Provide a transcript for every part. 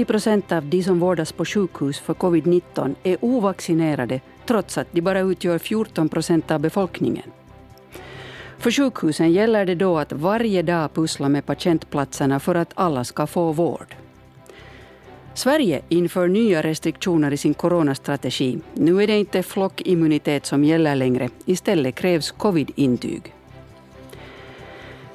80 procent av de som vårdas på sjukhus för covid-19 är ovaccinerade trots att de bara utgör 14 procent av befolkningen. För sjukhusen gäller det då att varje dag pussla med patientplatserna för att alla ska få vård. Sverige inför nya restriktioner i sin coronastrategi. Nu är det inte flockimmunitet som gäller längre. Istället krävs covid-intyg.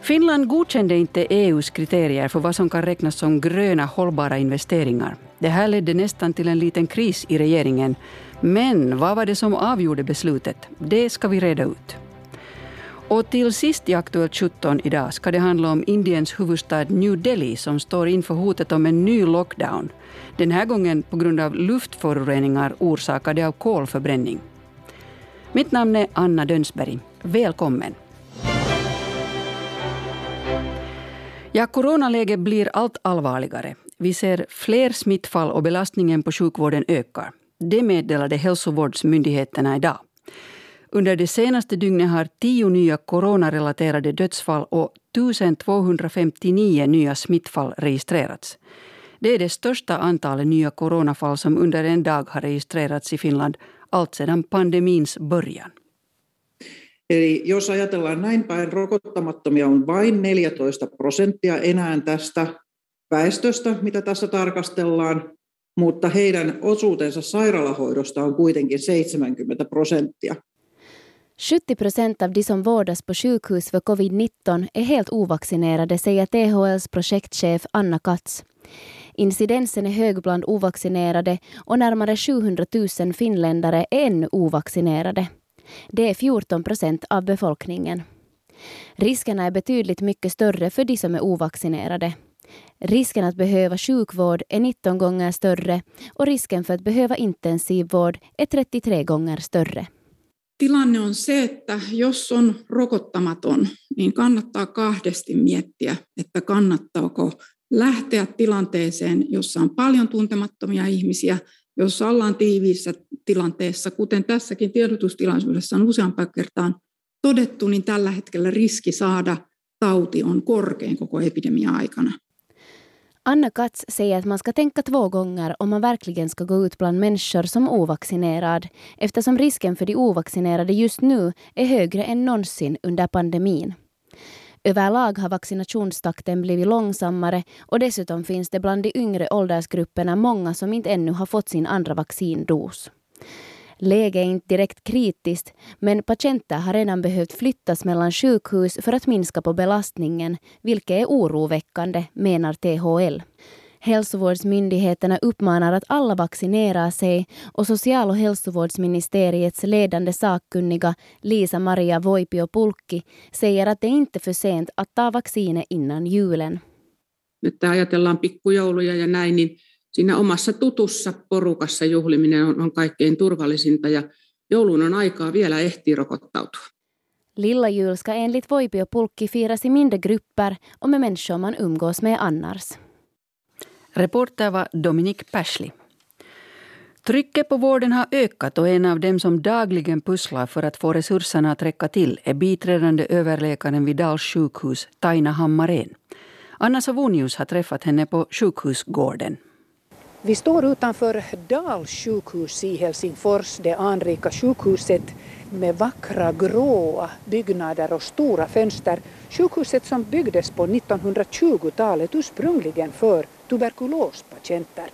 Finland godkände inte EUs kriterier för vad som kan räknas som gröna hållbara investeringar. Det här ledde nästan till en liten kris i regeringen. Men vad var det som avgjorde beslutet? Det ska vi reda ut. Och till sist i Aktuellt 17 idag ska det handla om Indiens huvudstad New Delhi som står inför hotet om en ny lockdown. Den här gången på grund av luftföroreningar orsakade av kolförbränning. Mitt namn är Anna Dönsberg. Välkommen. Ja, coronaläget blir allt allvarligare. Vi ser fler smittfall och belastningen på sjukvården ökar. Det meddelade hälsovårdsmyndigheterna idag. Under det senaste dygnet har tio nya coronarelaterade dödsfall och 1259 nya smittfall registrerats. Det är det största antalet nya coronafall som under en dag har registrerats i Finland allt sedan pandemins början. Eli jos ajatellaan näin päin, rokottamattomia on vain 14 prosenttia enää tästä väestöstä, mitä tässä tarkastellaan, mutta heidän osuutensa sairaalahoidosta on kuitenkin 70 prosenttia. 70 procent av de som vårdas på sjukhus för covid-19 är helt ovaccinerade, säger THLs projektchef Anna Katz. Incidensen är hög bland ovaccinerade och närmare 700 000 finländare är ännu ovaccinerade. Det är 14 procent av befolkningen. Riskerna är betydligt mycket större för de som är ovaccinerade. Risken att behöva sjukvård är 19 gånger större och risken för att behöva intensivvård är 33 gånger större. Tilanne on se, että jos on rokottamaton, niin kannattaa kahdesti miettiä, että kannattaako lähteä tilanteeseen, jossa on paljon tuntemattomia ihmisiä, jossa ollaan tiiviissä tilanteessa, kuten tässäkin tiedotustilaisuudessa on useampaan kertaan todettu, niin tällä hetkellä riski saada tauti on korkein koko epidemia-aikana. Anna Katz säger att man ska tänka två gånger om man verkligen ska gå ut bland människor som ovaccinerad eftersom risken för de ovaccinerade just nu är högre än någonsin under pandemin. Överlag har vaccinationstakten blivit långsammare och dessutom finns det bland de yngre åldersgrupperna många som inte ännu har fått sin andra vaccindos. Läget är inte direkt kritiskt, men patienter har redan behövt flyttas mellan sjukhus för att minska på belastningen, vilket är oroväckande, menar THL. Hälsovårdsmyndigheterna uppmanar att alla vaccinerar sig och social och hälsovårdsministeriets ledande sakkunniga Lisa-Maria Voipio-Pulkki säger att det inte är för sent att ta vaccinet innan julen. Nyt ajatellaan pikkujouluja ja näin, niin siinä omassa tutussa porukassa juhliminen on, on kaikkein turvallisinta ja joulun on aikaa vielä ehtii rokottautua. Lilla jul ska enligt Voipio-Pulkki firas i mindre grupper och med människor man umgås med annars. Reporter var Dominic Persli. Trycket på vården har ökat och en av dem som dagligen pusslar för att få resurserna att räcka till är biträdande överläkaren vid Dals sjukhus, Taina Hammarén. Anna Savonius har träffat henne på sjukhusgården. Vi står utanför Dals sjukhus i Helsingfors, det anrika sjukhuset med vackra gråa byggnader och stora fönster. Sjukhuset som byggdes på 1920-talet ursprungligen för tuberkulospatienter.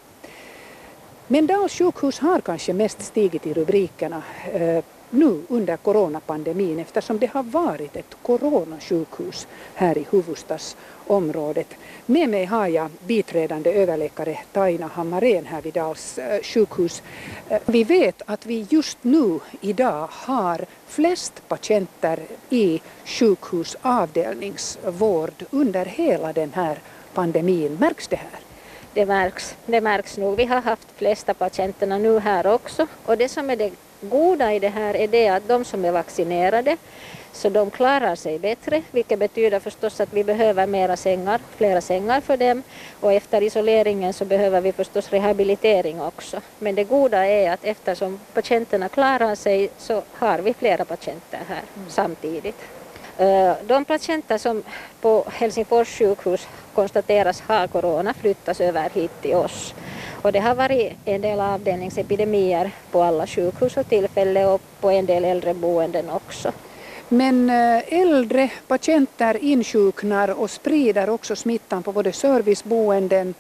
Men Dals sjukhus har kanske mest stigit i rubrikerna eh, nu under coronapandemin eftersom det har varit ett coronasjukhus här i huvudstadsområdet. Med mig har jag biträdande överläkare Taina Hammarén här vid Dals eh, sjukhus. Eh, vi vet att vi just nu idag har flest patienter i sjukhusavdelningsvård under hela den här pandemin. Märks det här? Det märks, det märks nog. Vi har haft flesta patienterna nu här också och det som är det goda i det här är det att de som är vaccinerade så de klarar sig bättre, vilket betyder förstås att vi behöver mera sängar, flera sängar för dem och efter isoleringen så behöver vi förstås rehabilitering också. Men det goda är att eftersom patienterna klarar sig så har vi flera patienter här mm. samtidigt. Eh, de patienter som på Helsingfors sjukhus konstateras ha corona flyttas över hit till oss. Och det har varit en del avdelningsepidemier på alla sjukhus och tillfälle och på en del äldreboenden också. Men eh, äldre patienter insjuknar och sprider också smittan på både serviceboenden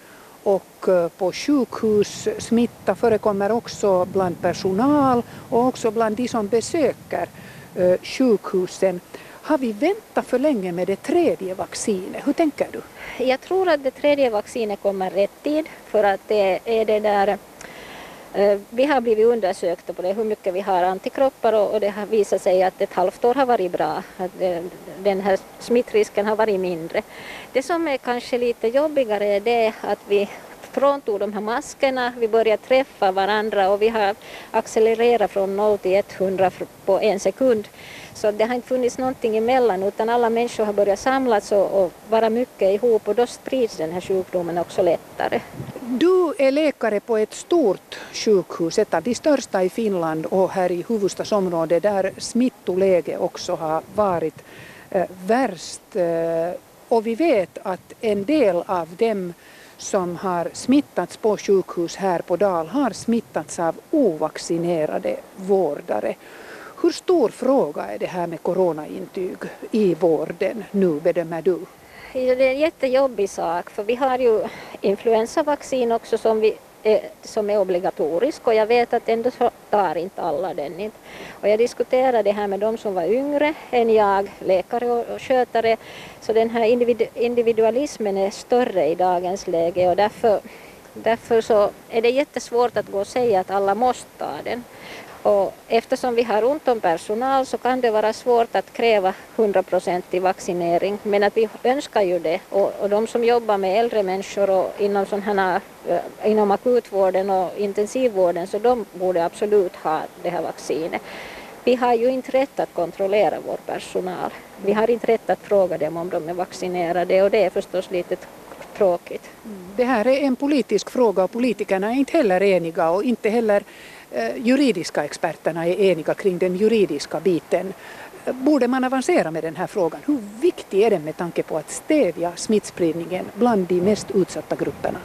och eh, på sjukhus. Smitta förekommer också bland personal och också bland de som besöker sjukhusen. Har vi väntat för länge med det tredje vaccinet? Hur tänker du? Jag tror att det tredje vaccinet kommer rätt tid för att det är det där eh, vi har blivit undersökta på det, hur mycket vi har antikroppar och, det har visat sig att ett halvt år har varit bra. Att eh, den här smittrisken har varit mindre. Det som är kanske lite jobbigare är det att vi fråntog de här maskerna, vi började träffa varandra och vi har accelererat från 0 till 100 på en sekund. Så det har inte funnits någonting emellan utan alla människor har börjat samlas och, och vara mycket ihop och då sprids den här sjukdomen också lättare. Du är läkare på ett stort sjukhus, ett av de största i Finland och här i huvudstadsområdet där smittoläget också har varit eh, värst. Eh, och vi vet att en del av dem som har smittats på sjukhus här på Dal har smittats av ovaccinerade vårdare. Hur stor fråga är det här med coronaintyg i vården nu bedömer du? Det är en jättejobbig sak för vi har ju influensavaccin också som, vi, Eh, som är obligatorisk och jag vet att ändå så tar inte alla den. Och jag diskuterade det här med de som var yngre än jag, läkare och skötare, så den här individualismen är större i dagens läge och därför, därför så är det jättesvårt att gå och säga att alla måste ta den. Och eftersom vi har ont om personal så kan det vara svårt att kräva 100% vaccinering. Men att vi önskar ju det. Och, och de som jobbar med äldre människor och inom, sådana, eh, inom akutvården och intensivvården så de borde absolut ha det här vaccinet. Vi har ju inte rätt att kontrollera vår personal. Vi har inte rätt att fråga dem om de är vaccinerade och det är förstås lite tråkigt. Mm. Det här är en politisk fråga och politikerna är inte heller eniga och inte heller juridiska experterna är eniga kring den juridiska biten. Borde man avancera med den här frågan? Hur viktig är den med tanke på att stävja smittspridningen bland de mest utsatta grupperna?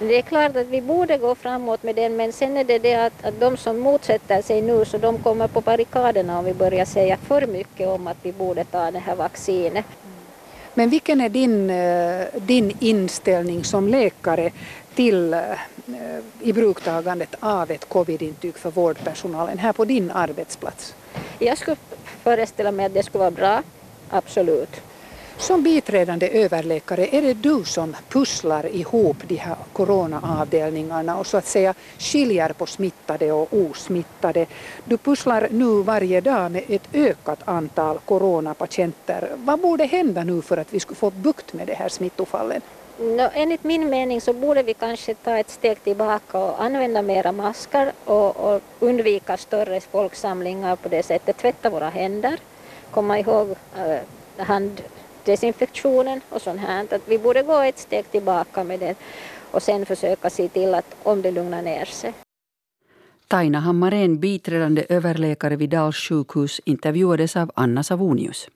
Det är klart att vi borde gå framåt med den men sen är det det att, att de som motsätter sig nu så de kommer på barrikaderna om vi börjar säga för mycket om att vi borde ta det här vaccinet. Men vilken är din, eh, din inställning som läkare till eh, eh, i bruktagandet av ett covidintyg för vårdpersonalen här på din arbetsplats? Jag skulle föreställa mig att det skulle vara bra, absolut. Som biträdande överläkare, är det du som pusslar ihop de här coronaavdelningarna och så att säga skiljer på smittade och osmittade? Du pusslar nu varje dag med ett ökat antal coronapatienter. Vad borde hända nu för att vi skulle få bukt med de här smittofallen? No, enligt min mening så borde vi kanske ta ett steg tillbaka och använda mera masker och, och undvika större folksamlingar på det sättet. Tvätta våra händer, komma ihåg eh, hand desinfektionen och sånt här. Att vi borde gå ett steg tillbaka med det och sen försöka se till att om det lugnar ner sig. Taina Hammarén, biträdande överläkare vid Dals sjukhus, intervjuades av Anna Savonius.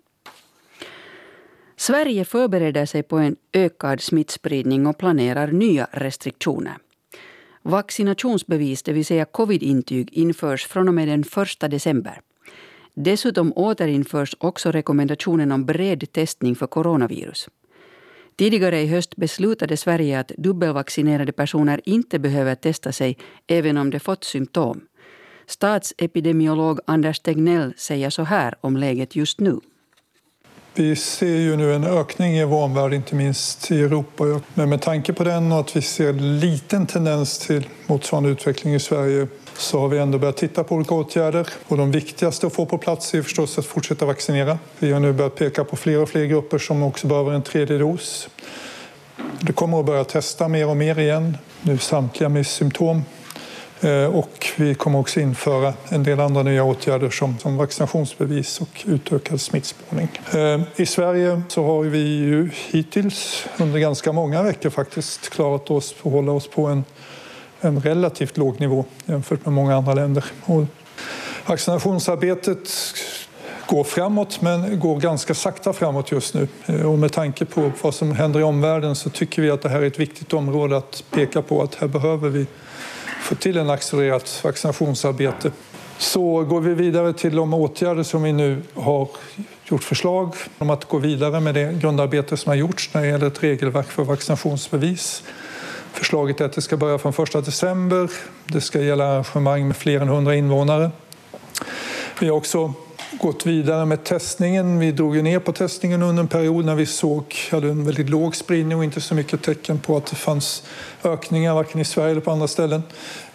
Sverige förbereder sig på en ökad smittspridning och planerar nya restriktioner. Vaccinationsbevis, det vill säga covidintyg, införs från och med den 1 december. Dessutom återinförs också rekommendationen om bred testning för coronavirus. Tidigare i höst beslutade Sverige att dubbelvaccinerade personer inte behöver testa sig även om de fått symptom. Statsepidemiolog Anders Tegnell säger så här om läget just nu. Vi ser ju nu en ökning i vår omvärld, inte minst i Europa. Men med tanke på den och att vi ser liten tendens till motsvarande utveckling i Sverige så har vi ändå börjat titta på olika åtgärder. Och de viktigaste att få på plats är förstås att fortsätta vaccinera. Vi har nu börjat peka på fler och fler grupper som också behöver en tredje dos. Det kommer att börja testa mer och mer igen, nu samtliga med symptom eh, och vi kommer också införa en del andra nya åtgärder som, som vaccinationsbevis och utökad smittspårning. Eh, I Sverige så har vi ju hittills under ganska många veckor faktiskt klarat oss att hålla oss på en, en relativt låg nivå jämfört med många andra länder. Och vaccinationsarbetet går framåt, men går ganska sakta framåt just nu. Eh, och med tanke på vad som händer i omvärlden så tycker vi att det här är ett viktigt område att peka på att här behöver vi få till en accelererat vaccinationsarbete. Så går vi vidare till de åtgärder som vi nu har gjort förslag om att gå vidare med det grundarbete som har gjorts när det gäller ett regelverk för vaccinationsbevis. Förslaget är att det ska börja från 1 december. Det ska gälla arrangemang med fler än 100 invånare. Vi har också gått vidare med testningen. Vi drog ner på testningen under en period när vi såg hade en väldigt låg spridning och inte så mycket tecken på att det fanns ökningar varken i Sverige eller på andra ställen.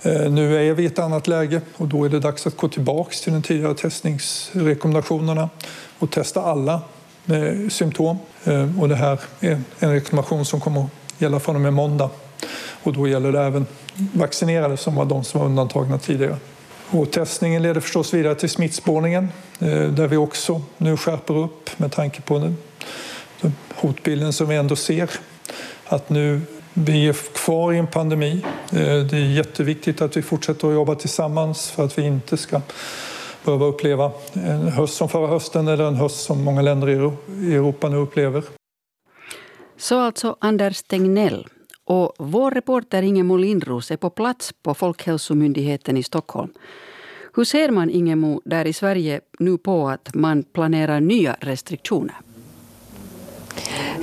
Eh, nu är vi i ett annat läge och då är det dags att gå tillbaka till de tidigare testningsrekommendationerna och testa alla med symptom. Eh, och det här är en rekommendation som kommer att gälla från och med måndag. Och då gäller det även vaccinerade som var de som var undantagna tidigare. Och testningen leder förstås vidare till smittspårningen eh, där vi också nu skärper upp med tanke på den hotbilden som vi ändå ser. Att nu vi är kvar i en pandemi. Eh, det är jätteviktigt att vi fortsätter att jobba tillsammans för att vi inte ska behöva uppleva en höst som förra hösten eller en höst som många länder i Europa nu upplever. Så alltså Anders Tegnell. Och vår reporter Ingemo Lindros är på plats på Folkhälsomyndigheten i Stockholm. Hur ser man, Ingemo, där i Sverige nu på att man planerar nya restriktioner?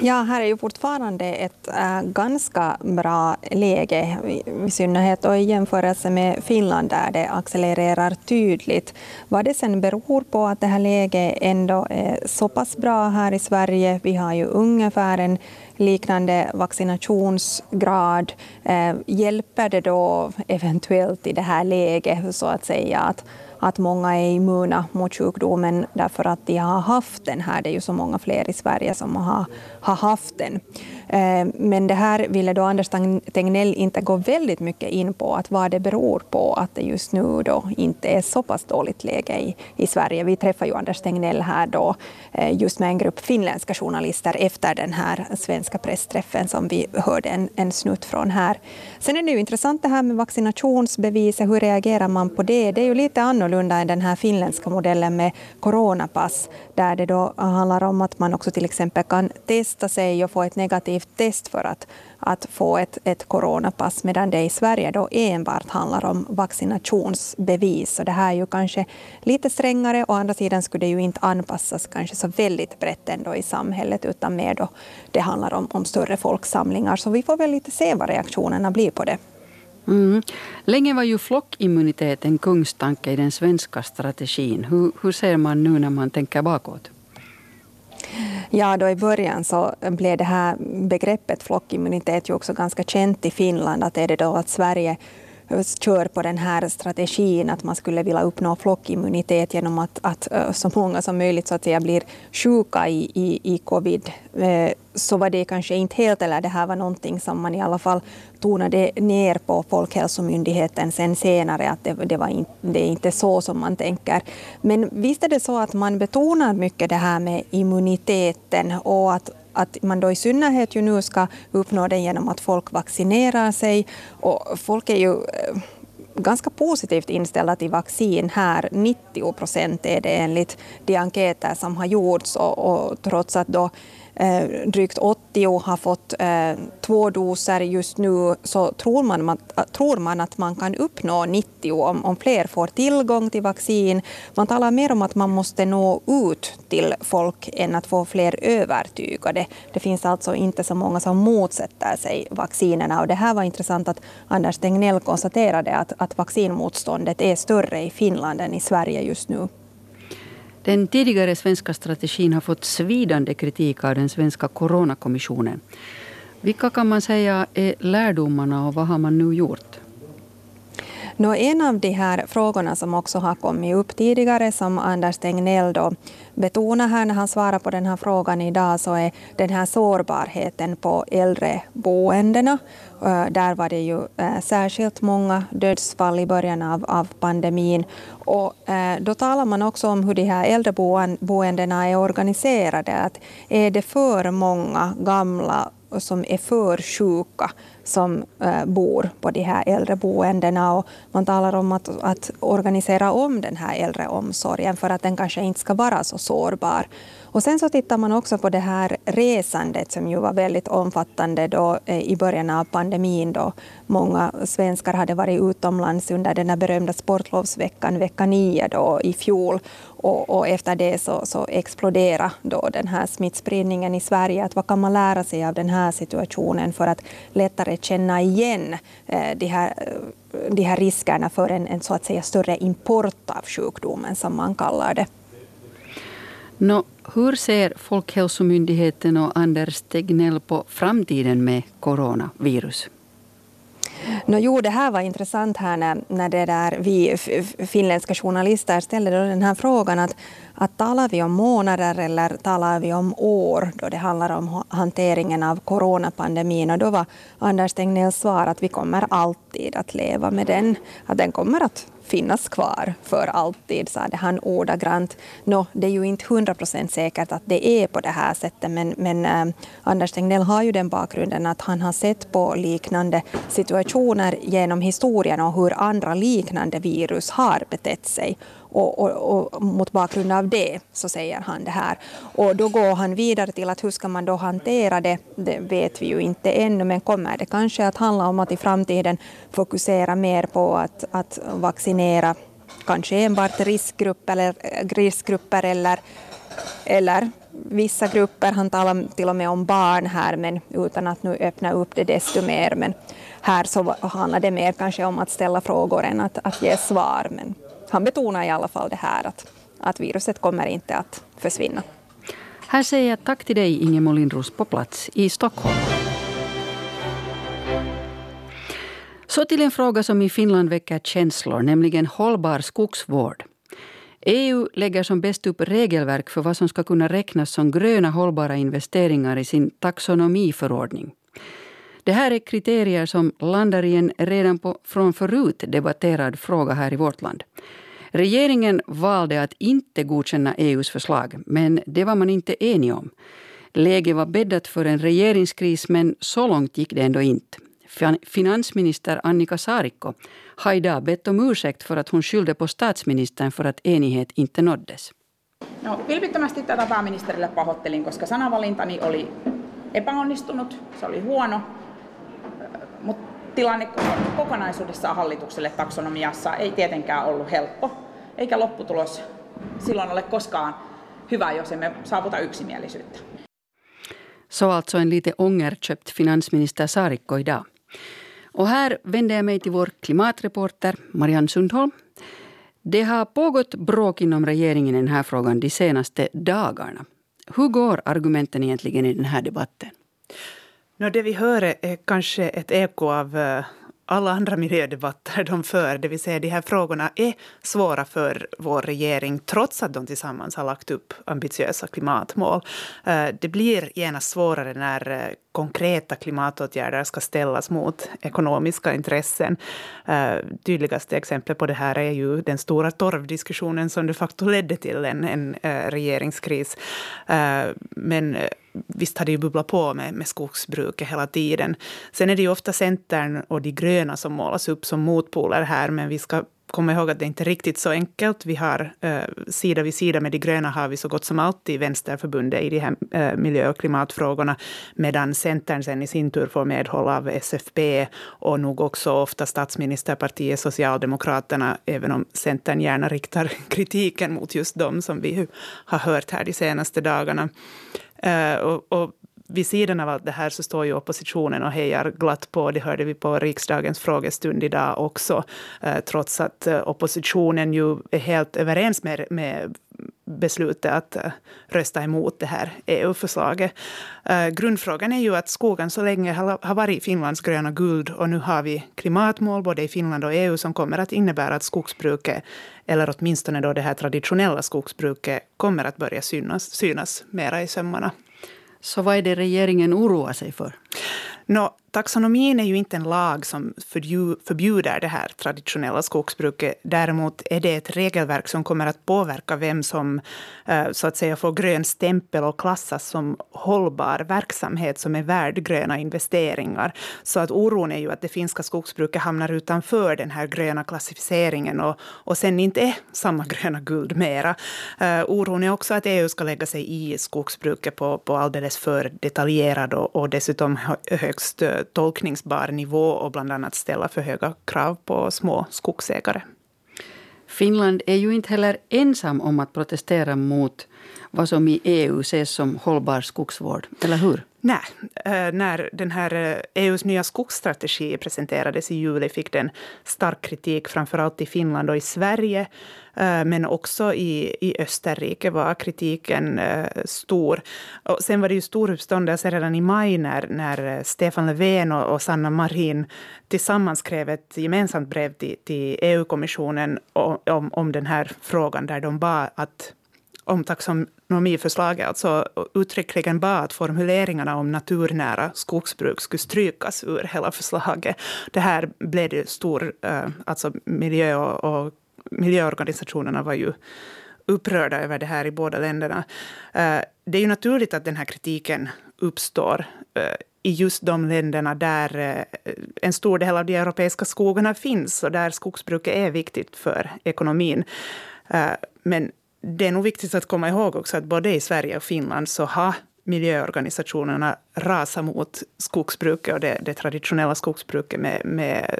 Ja, här är ju fortfarande ett äh, ganska bra läge, i synnerhet och i jämförelse med Finland där det accelererar tydligt. Vad det sen beror på att det här läget ändå är så pass bra här i Sverige, vi har ju ungefär en liknande vaccinationsgrad. Äh, hjälper det då eventuellt i det här läget så att säga att att många är immuna mot sjukdomen därför att de har haft den här. Det är ju så många fler i Sverige som har, har haft den. Eh, men det här ville då Anders Tegnell inte gå väldigt mycket in på, att vad det beror på att det just nu då inte är så pass dåligt läge i, i Sverige. Vi träffade ju Anders Tegnell här då eh, just med en grupp finländska journalister efter den här svenska pressträffen som vi hörde en, en snutt från här. Sen är det ju intressant det här med vaccinationsbeviset. Hur reagerar man på det? Det är ju lite annorlunda än den här finländska modellen med coronapass där det då handlar om att man också till exempel kan testa sig och få ett negativt test för att, att få ett, ett coronapass, medan det i Sverige då enbart handlar om vaccinationsbevis. Så det här är ju kanske lite strängare. Å andra sidan skulle det ju inte anpassas kanske så väldigt brett ändå i samhället, utan mer då det handlar om, om större folksamlingar. Så vi får väl lite se vad reaktionerna blir på det. Mm. Länge var ju flockimmunitet en kungstanke i den svenska strategin. Hur, hur ser man nu när man tänker bakåt? Ja, då i början så blev det här begreppet flockimmunitet ju också ganska känt i Finland. Att är det då att Sverige kör på den här strategin att man skulle vilja uppnå flockimmunitet genom att, att så många som möjligt så att säga blir sjuka i, i, i covid så var det kanske inte helt, eller det här var någonting som man i alla fall tonade ner på Folkhälsomyndigheten sen senare, att det, det, var in, det är inte så som man tänker. Men visst är det så att man betonar mycket det här med immuniteten och att att man då i synnerhet ju nu ska uppnå det genom att folk vaccinerar sig. Och folk är ju eh, ganska positivt inställda till vaccin här. 90 procent är det enligt de enkäter som har gjorts och, och trots att då Eh, drygt 80 har fått eh, två doser just nu så tror man, tror man att man kan uppnå 90 om, om fler får tillgång till vaccin. Man talar mer om att man måste nå ut till folk än att få fler övertygade. Det finns alltså inte så många som motsätter sig vaccinerna och det här var intressant att Anders Tegnell konstaterade att, att vaccinmotståndet är större i Finland än i Sverige just nu. Den tidigare svenska strategin har fått svidande kritik av den svenska coronakommissionen. Vilka kan man säga är lärdomarna och vad har man nu gjort? Nå, en av de här frågorna som också har kommit upp tidigare, som Anders Tegnell då betonar här när han svarar på den här frågan idag, så är den här sårbarheten på äldreboendena. Där var det ju särskilt många dödsfall i början av, av pandemin. Och då talar man också om hur de här äldreboendena är organiserade. Att är det för många gamla som är för sjuka som äh, bor på de här äldreboendena. Och man talar om att, att organisera om den här äldreomsorgen för att den kanske inte ska vara så sårbar. Och sen så tittar man också på det här resandet som ju var väldigt omfattande då eh, i början av pandemin då många svenskar hade varit utomlands under den här berömda sportlovsveckan, vecka 9 då i fjol. Och, och, efter det så, så exploderade då den här smittspridningen i Sverige. Att vad kan man lära sig av den här situationen för att lättare känna igen eh, de, här, eh, de här riskerna för en, en så att säga större import av sjukdomen som man kallar det. No, hur ser Folkhälsomyndigheten och Anders Tegnell på framtiden med coronavirus? No, jo, det här var intressant här när, när det där vi finländska journalister ställde då den här frågan att, att talar vi om månader eller talar vi om år då det handlar om hanteringen av coronapandemin och då var Anders Tegnells svar att vi kommer alltid att leva med den, att den kommer att finnas kvar för alltid, sade han ordagrant. Nå, det är ju inte hundra procent säkert att det är på det här sättet, men, men äh, Anders Tegnell har ju den bakgrunden att han har sett på liknande situationer genom historien och hur andra liknande virus har betett sig. Och, och, och, mot bakgrund av det så säger han det här. Och då går han vidare till att hur ska man då hantera det? Det vet vi ju inte ännu, men kommer det kanske att handla om att i framtiden fokusera mer på att, att vaccinera kanske enbart riskgrupper eller, riskgrupper eller, eller vissa grupper. Han talar till och med om barn här, men utan att nu öppna upp det desto mer. Men här så handlar det mer kanske om att ställa frågor än att, att ge svar. Men han betonar i alla fall det här att, att viruset kommer inte att försvinna. Här säger jag tack till dig Inge Molinros på plats i Stockholm. Så till en fråga som i Finland väcker känslor, nämligen hållbar skogsvård. EU lägger som bäst upp regelverk för vad som ska kunna räknas som gröna hållbara investeringar i sin taxonomiförordning. Det här är kriterier som landar i en redan på, från förut debatterad fråga här i vårt land. Regeringen valde att inte godkänna EUs förslag, men det var man inte enig om. Läget var bäddat för en regeringskris, men så långt gick det ändå inte. Finansminister Annika Saarikko har idag bett om ursäkt för att hon skyllde på statsministern för att enighet inte nåddes. No, vilpittömästi tätä pääministerille pahoittelin, koska sanavalintani oli epäonnistunut, se oli huono mutta tilanne kokonaisuudessaan hallitukselle taksonomiassa ei tietenkään ollut helppo, eikä lopputulos silloin ole koskaan hyvä, jos emme saavuta yksimielisyyttä. Så alltså en lite ångerköpt finansminister Sarikko idag. Och här vänder jag mig till vår klimatreporter Marianne Sundholm. Det har pågått bråk inom regeringen i den här frågan de senaste dagarna. Hur går argumenten egentligen i den här debatten? No, det vi hör är kanske ett eko av eh, alla andra miljödebatter de för, det vill säga de här frågorna är svåra för vår regering trots att de tillsammans har lagt upp ambitiösa klimatmål. Eh, det blir genast svårare när eh, konkreta klimatåtgärder ska ställas mot ekonomiska intressen. Eh, tydligaste exemplet på det här är ju den stora torvdiskussionen som de facto ledde till en, en eh, regeringskris. Eh, men visst har det ju bubblat på med, med skogsbruket hela tiden. Sen är det ju ofta Centern och de gröna som målas upp som motpoler här, men vi ska komma ihåg att det inte är riktigt så enkelt. Vi har eh, sida vid sida med de gröna har vi så gott som alltid Vänsterförbundet i de här eh, miljö och klimatfrågorna, medan Centern sen i sin tur får medhåll av SFP och nog också ofta statsministerpartiet Socialdemokraterna, även om Centern gärna riktar kritiken mot just dem som vi har hört här de senaste dagarna. Eh, och, och vid sidan av allt det här så står ju oppositionen och hejar glatt på. Det hörde vi på riksdagens frågestund idag också. Eh, trots att eh, oppositionen ju är helt överens med, med beslutet att eh, rösta emot det här EU-förslaget. Grundfrågan är ju att skogen så länge har, har varit Finlands gröna guld och nu har vi klimatmål både i Finland och EU som kommer att innebära att skogsbruket, eller åtminstone då det här traditionella skogsbruket, kommer att börja synas, synas mera i sömmarna. Så vad är det regeringen oroar sig för? No, taxonomin är ju inte en lag som förbjuder det här traditionella skogsbruket. Däremot är det ett regelverk som kommer att påverka vem som eh, så att säga får grön stämpel och klassas som hållbar verksamhet som är värd gröna investeringar. Så att oron är ju att det finska skogsbruket hamnar utanför den här gröna klassificeringen och, och sen inte är samma gröna guld mera. Eh, oron är också att EU ska lägga sig i skogsbruket på, på alldeles för detaljerad och, och dessutom högst eh, tolkningsbar nivå och bland annat ställa för höga krav på små skogsägare. Finland är ju inte heller ensam om att protestera mot vad som i EU ses som hållbar skogsvård, eller hur? Nej, eh, när den här eh, e EUs nya skogsstrategi presenterades i juli fick den stark kritik, framförallt i Finland och i Sverige. Eh, men också i, i Österrike var kritiken stor. Och sen var det ju stor uppståndelse redan i maj när, när Stefan Löfven och, och Sanna Marin tillsammans skrev ett gemensamt brev till, till EU-kommissionen om, om den här frågan, där de bad att om taxonomiförslaget alltså uttryckligen bad att formuleringarna om naturnära skogsbruk skulle strykas ur hela förslaget. Det här blev det stor, eh, alltså miljö och, och miljöorganisationerna var ju upprörda över det här i båda länderna. Eh, det är ju naturligt att den här kritiken uppstår eh, i just de länderna där en stor del av de europeiska skogarna finns och där skogsbruket är viktigt för ekonomin. Men det är nog viktigt att komma ihåg också att både i Sverige och Finland så har miljöorganisationerna rasat mot skogsbruket och det, det traditionella skogsbruket med, med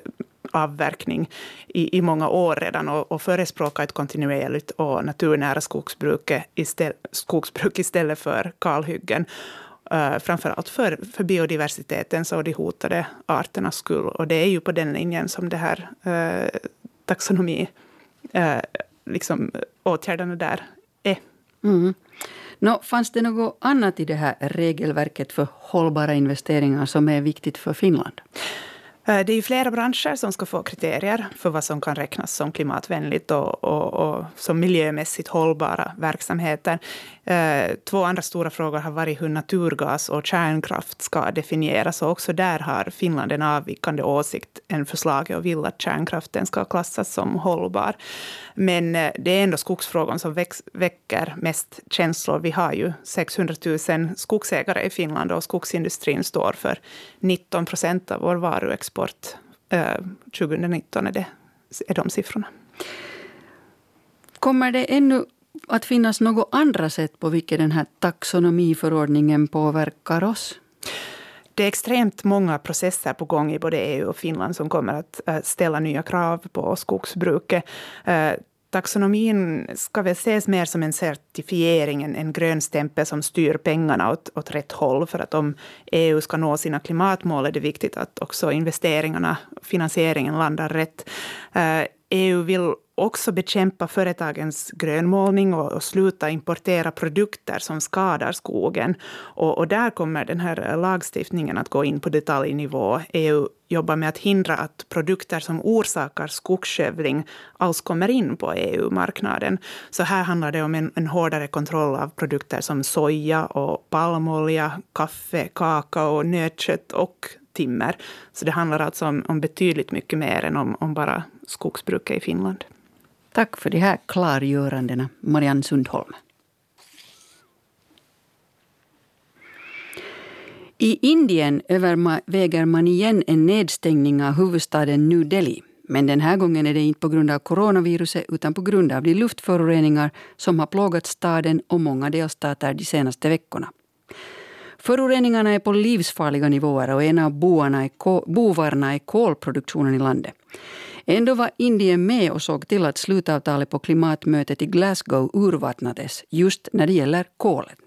avverkning i, i många år redan och, och förespråkar ett kontinuerligt och naturnära skogsbruk, istället, skogsbruk istället för kalhyggen. Uh, framförallt för, för biodiversitetens och de hotade arternas skull. Och det är ju på den linjen som det här uh, taxonomi uh, liksom, åtgärderna där är. Mm. Nå, fanns det något annat i det här regelverket för hållbara investeringar som är viktigt för Finland? Eh, det är flera branscher som ska få kriterier för vad som kan räknas som klimatvänligt och, och, och som miljömässigt hållbara verksamheter. Eh, två andra stora frågor har varit hur naturgas och kärnkraft ska definieras. Och också där har Finland en avvikande åsikt än förslaget och vill att kärnkraften ska klassas som hållbar. Men eh, det är ändå skogsfrågan som väcker mest känslor. Vi har ju 600 000 skogsägare i Finland och skogsindustrin står för 19 procent av vår varuexport. Eh, 2019 är, det, är de siffrorna. Kommer det ännu att finnas något andra sätt på vilket den här taxonomiförordningen påverkar oss? Det är extremt många processer på gång i både EU och Finland som kommer att äh, ställa nya krav på skogsbruket. Äh, taxonomin ska väl ses mer som en certifiering, en, en grön stämpel som styr pengarna åt, åt rätt håll. För att om EU ska nå sina klimatmål är det viktigt att också investeringarna, finansieringen landar rätt. Äh, EU vill också bekämpa företagens grönmålning och, och sluta importera produkter som skadar skogen. Och, och, där kommer den här eh, lagstiftningen att gå in på detaljnivå. EU jobbar med att hindra att produkter som orsakar skogsskövling alls kommer in på EU-marknaden. Så här handlar det om en, en hårdare kontroll av produkter som soja och palmolja, kaffe, kakao, nötkött och timmer. Så det handlar alltså om, om betydligt mycket mer än om, om bara skogsbruket i Finland. Tack för de här klargörandena, Marianne Sundholm. I Indien överväger man igen en nedstängning av huvudstaden New Delhi. Men den här gången är det inte på grund av coronaviruset utan på grund av de luftföroreningar som har plågat staden och många delstater de senaste veckorna. Föroreningarna är på livsfarliga nivåer och en av bovarna är kolproduktionen i landet. Ändå var Indien med och såg till att slutavtalet på klimatmötet i Glasgow urvattnades just när det gäller kolet.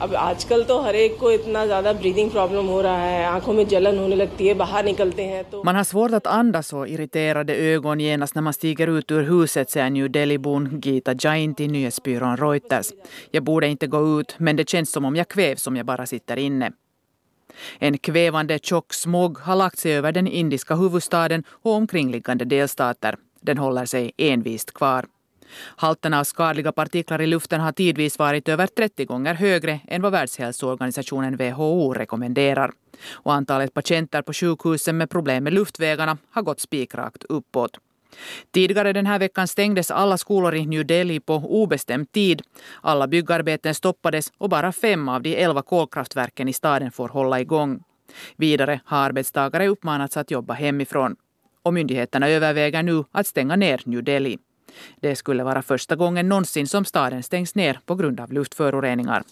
अब आजकल तो हर एक को इतना ज्यादा breathing problem हो रहा है आंखों में जलन होने लगती है बाहर निकलते हैं तो Man har svårt att andas och irriterade ögon genast när man stiger ut ur huset, säger New Delhi-bon Gita Jain till nyhetsbyrån Reuters. Jag borde inte gå ut, men det känns som om jag kvävs om jag bara sitter inne. En kvävande tjock smog har lagt sig över den indiska huvudstaden och omkringliggande delstater. Den håller sig envist kvar. Halterna av skadliga partiklar i luften har tidvis varit över 30 gånger högre än vad Världshälsoorganisationen WHO rekommenderar. Och antalet patienter på sjukhusen med problem med luftvägarna har gått spikrakt uppåt. Tidigare den här veckan stängdes alla skolor i New Delhi på obestämd tid. Alla byggarbeten stoppades och bara fem av de elva kolkraftverken i staden får hålla igång. Vidare har arbetstagare uppmanats att jobba hemifrån. Och myndigheterna överväger nu att stänga ner New Delhi. Det skulle vara första gången någonsin som staden stängs ner på grund av luftföroreningar.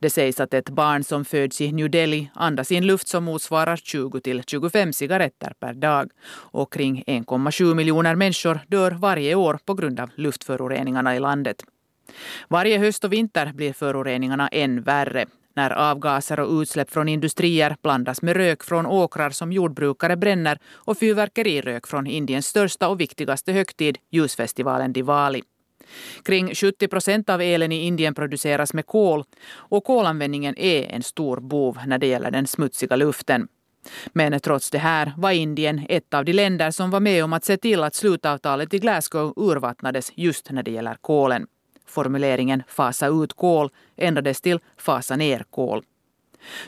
Det sägs att ett barn som föds i New Delhi andas in luft som motsvarar 20 till 25 cigaretter per dag. Och kring 1,7 miljoner människor dör varje år på grund av luftföroreningarna i landet. Varje höst och vinter blir föroreningarna än värre när avgaser och utsläpp från industrier blandas med rök från åkrar som jordbrukare bränner och fyrverkerirök från Indiens största och viktigaste högtid, ljusfestivalen Diwali. Kring 70 procent av elen i Indien produceras med kol och kolanvändningen är en stor bov när det gäller den smutsiga luften. Men trots det här var Indien ett av de länder som var med om att se till att slutavtalet i Glasgow urvattnades just när det gäller kolen. Formuleringen fasa ut kol ändrades till fasa ner kol.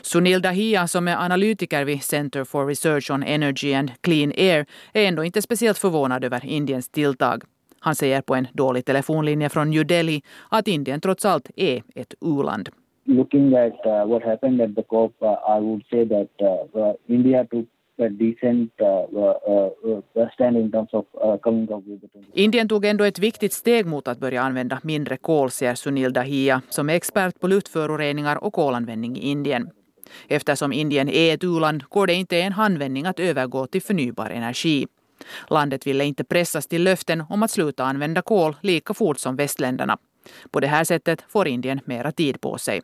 Sunil Dahia som är analytiker vid Center for Research on Energy and Clean Air är ändå inte speciellt förvånad över Indiens tilltag. Han säger på en dålig telefonlinje från New Delhi att Indien trots allt är ett u-land. Looking at uh, what happened at the COP, uh, I would say that uh, India took Indien tog ändå ett viktigt steg mot att börja använda mindre kol, säger Sunil Dahia, som är expert på luftföroreningar och kolanvändning i Indien. Eftersom Indien är ett u-land går det inte en handvändning att övergå till förnybar energi. Landet ville inte pressas till löften om att sluta använda kol lika fort som västländerna. På det här sättet får Indien mera tid på sig.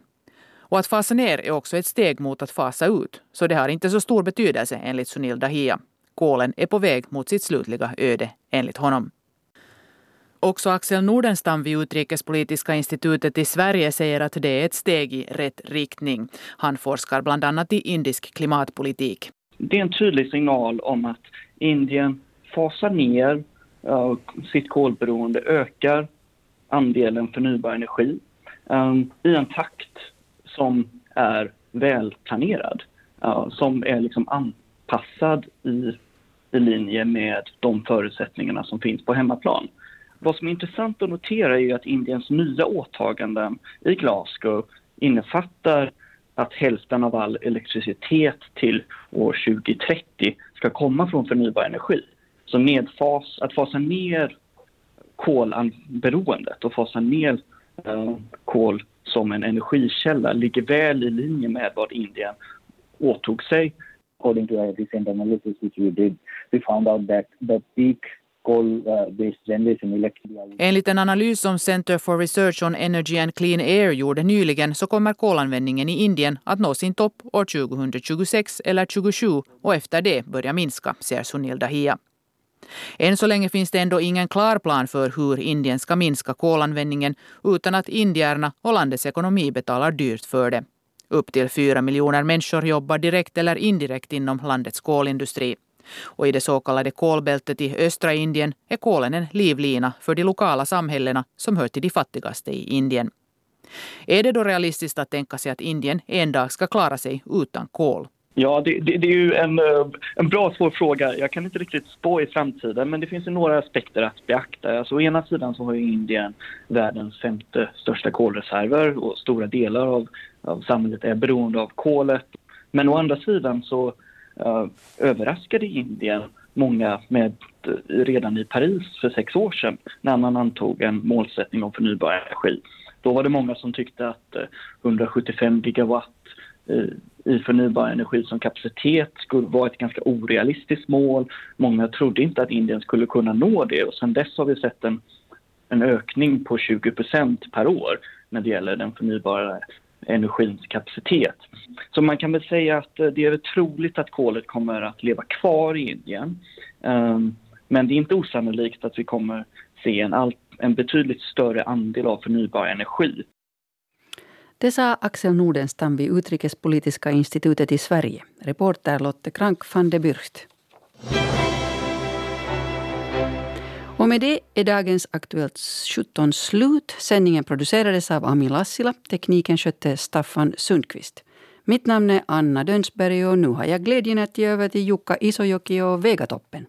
Och att fasa ner är också ett steg mot att fasa ut, så det har inte så stor betydelse enligt Sunil Dahia. Kolen är på väg mot sitt slutliga öde, enligt honom. Också Axel Nordenstam vid Utrikespolitiska institutet i Sverige säger att det är ett steg i rätt riktning. Han forskar bland annat i indisk klimatpolitik. Det är en tydlig signal om att Indien fasar ner uh, sitt kolberoende, ökar andelen förnybar energi um, i en takt som är välplanerad, uh, som är liksom anpassad i, i linje med de förutsättningarna som finns på hemmaplan. Vad som är intressant att notera är att Indiens nya åtaganden i Glasgow innefattar att hälften av all elektricitet till år 2030 ska komma från förnybar energi. Så nedfas, att fasa ner kolberoendet och fasa ner eh, kol som en energikälla ligger väl i linje med vad Indien åtog sig. According to a recent analysis which we did, we found out that the peak Enligt en analys som Center for Research on Energy and Clean Air gjorde nyligen så kommer kolanvändningen i Indien att nå sin topp år 2026 eller 2027 och efter det börja minska, säger Sunil Dahia. Än så länge finns det ändå ingen klar plan för hur Indien ska minska kolanvändningen utan att indierna och landets ekonomi betalar dyrt för det. Upp till fyra miljoner människor jobbar direkt eller indirekt inom landets kolindustri. Och i det så kallade kolbältet i östra Indien är kolen en livlina för de lokala samhällena som hör till de fattigaste i Indien. Är det då realistiskt att tänka sig att Indien en dag ska klara sig utan kol? Ja, det, det, det, är ju en, eh, en bra svår fråga. Jag kan inte riktigt spå i framtiden, men det finns ju några aspekter att beakta. Alltså, å ena sidan så har ju Indien världens femte största kolreserver och stora delar av, av samhället är beroende av kolet. Men å andra sidan så uh, överraskade Indien många med, eh, redan i Paris för sex år sedan när man antog en målsättning om förnybar energi. Då var det många som tyckte att 175 gigawatt i förnybar energi som kapacitet skulle vara ett ganska orealistiskt mål. Många trodde inte att Indien skulle kunna nå det och sedan dess har vi sett en, en ökning på 20% per år när det gäller den förnybara energins kapacitet. Så man kan väl säga att eh, det är troligt att kolet kommer att leva kvar i Indien. Ehm, men det är inte osannolikt att vi kommer se en, allt, en betydligt större andel av förnybar energi det sa Axel Nordenstam vid Utrikespolitiska institutet i Sverige. Reporter Lotte Krank van de Bürcht. Och med det är dagens Aktuellt 17 slut. Sändningen producerades av Ami Lassila. Tekniken skötte Staffan Sundqvist. Mitt namn är Anna Dönsberg och nu har jag glädjen att ge över till Jukka Isojoki och Vegatoppen.